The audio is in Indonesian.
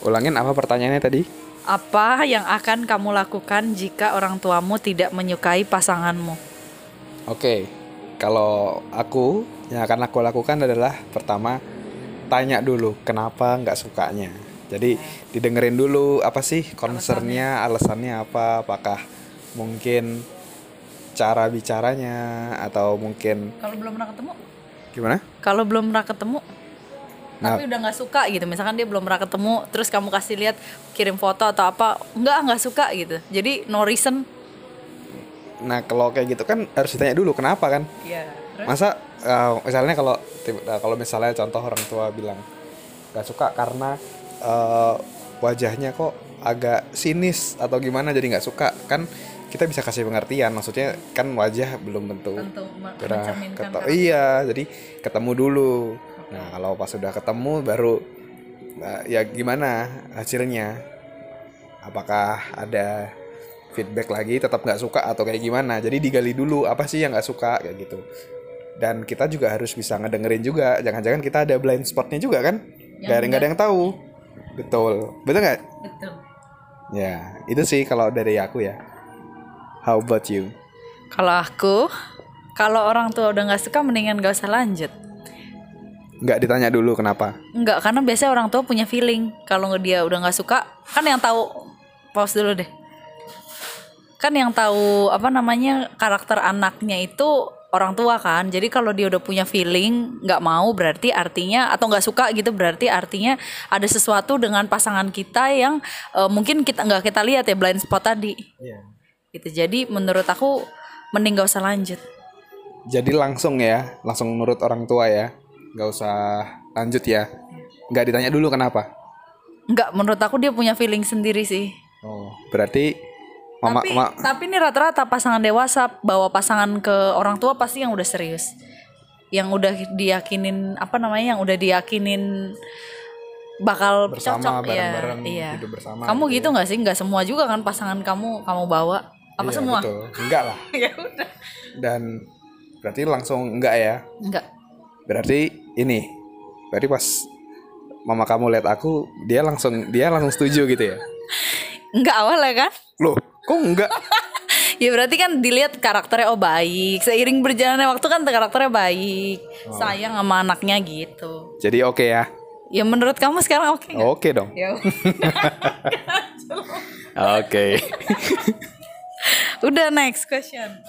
Ulangin apa pertanyaannya tadi? Apa yang akan kamu lakukan jika orang tuamu tidak menyukai pasanganmu? Oke, kalau aku yang akan aku lakukan adalah pertama tanya dulu kenapa nggak sukanya. Jadi didengerin dulu apa sih concernnya, alasannya apa, apakah mungkin cara bicaranya atau mungkin Kalau belum pernah ketemu? gimana? Kalau belum pernah ketemu, Nah, tapi udah nggak suka gitu. Misalkan dia belum pernah ketemu, terus kamu kasih lihat, kirim foto atau apa, nggak nggak suka gitu. Jadi no reason. nah kalau kayak gitu kan harus ditanya dulu kenapa kan? Iya. Masa eh, misalnya kalau eh, kalau misalnya contoh orang tua bilang nggak suka karena eh, wajahnya kok agak sinis atau gimana jadi nggak suka kan kita bisa kasih pengertian maksudnya kan wajah belum tentu keto- karakter. iya jadi ketemu dulu nah kalau pas sudah ketemu baru ya gimana hasilnya? Apakah ada feedback lagi? Tetap nggak suka atau kayak gimana? Jadi digali dulu apa sih yang nggak suka? Kayak gitu. Dan kita juga harus bisa ngedengerin juga. Jangan-jangan kita ada blind spotnya juga kan? Nggak ada nggak ada yang tahu. Betul. Betul nggak? Betul. ya itu sih kalau dari aku ya. How about you? Kalau aku, kalau orang tua udah nggak suka, mendingan gak usah lanjut. Nggak ditanya dulu kenapa Enggak, karena biasanya orang tua punya feeling kalau dia udah nggak suka, kan yang tahu pause dulu deh. Kan yang tahu apa namanya karakter anaknya itu orang tua kan. Jadi kalau dia udah punya feeling nggak mau berarti artinya atau nggak suka gitu berarti artinya ada sesuatu dengan pasangan kita yang eh, mungkin kita nggak kita lihat ya blind spot tadi. Gitu. Jadi menurut aku mending gak usah lanjut. Jadi langsung ya, langsung nurut orang tua ya, nggak usah lanjut ya, nggak ditanya dulu kenapa. Enggak, menurut aku dia punya feeling sendiri sih. Oh, berarti mama, tapi ma- tapi ini rata-rata pasangan dewasa bawa pasangan ke orang tua pasti yang udah serius yang udah diyakinin apa namanya yang udah diyakinin bakal Bersama, cocok bareng-bareng, ya iya hidup bersama kamu gitu gitu nggak sih nggak semua juga kan pasangan kamu kamu bawa apa Iya, semua betul. Enggak lah. ya udah Dan berarti langsung enggak ya. enggak Berarti ini, berarti pas mama kamu lihat aku, dia langsung dia langsung setuju gitu ya. enggak awalnya kan Loh, kok enggak? ya berarti kan dilihat karakternya oh baik seiring berjalannya waktu kan karakternya baik Oh. sayang sama anaknya gitu Jadi oke ya. ya menurut kamu sekarang oke nggak? Oke dong. ya Oke. udah next question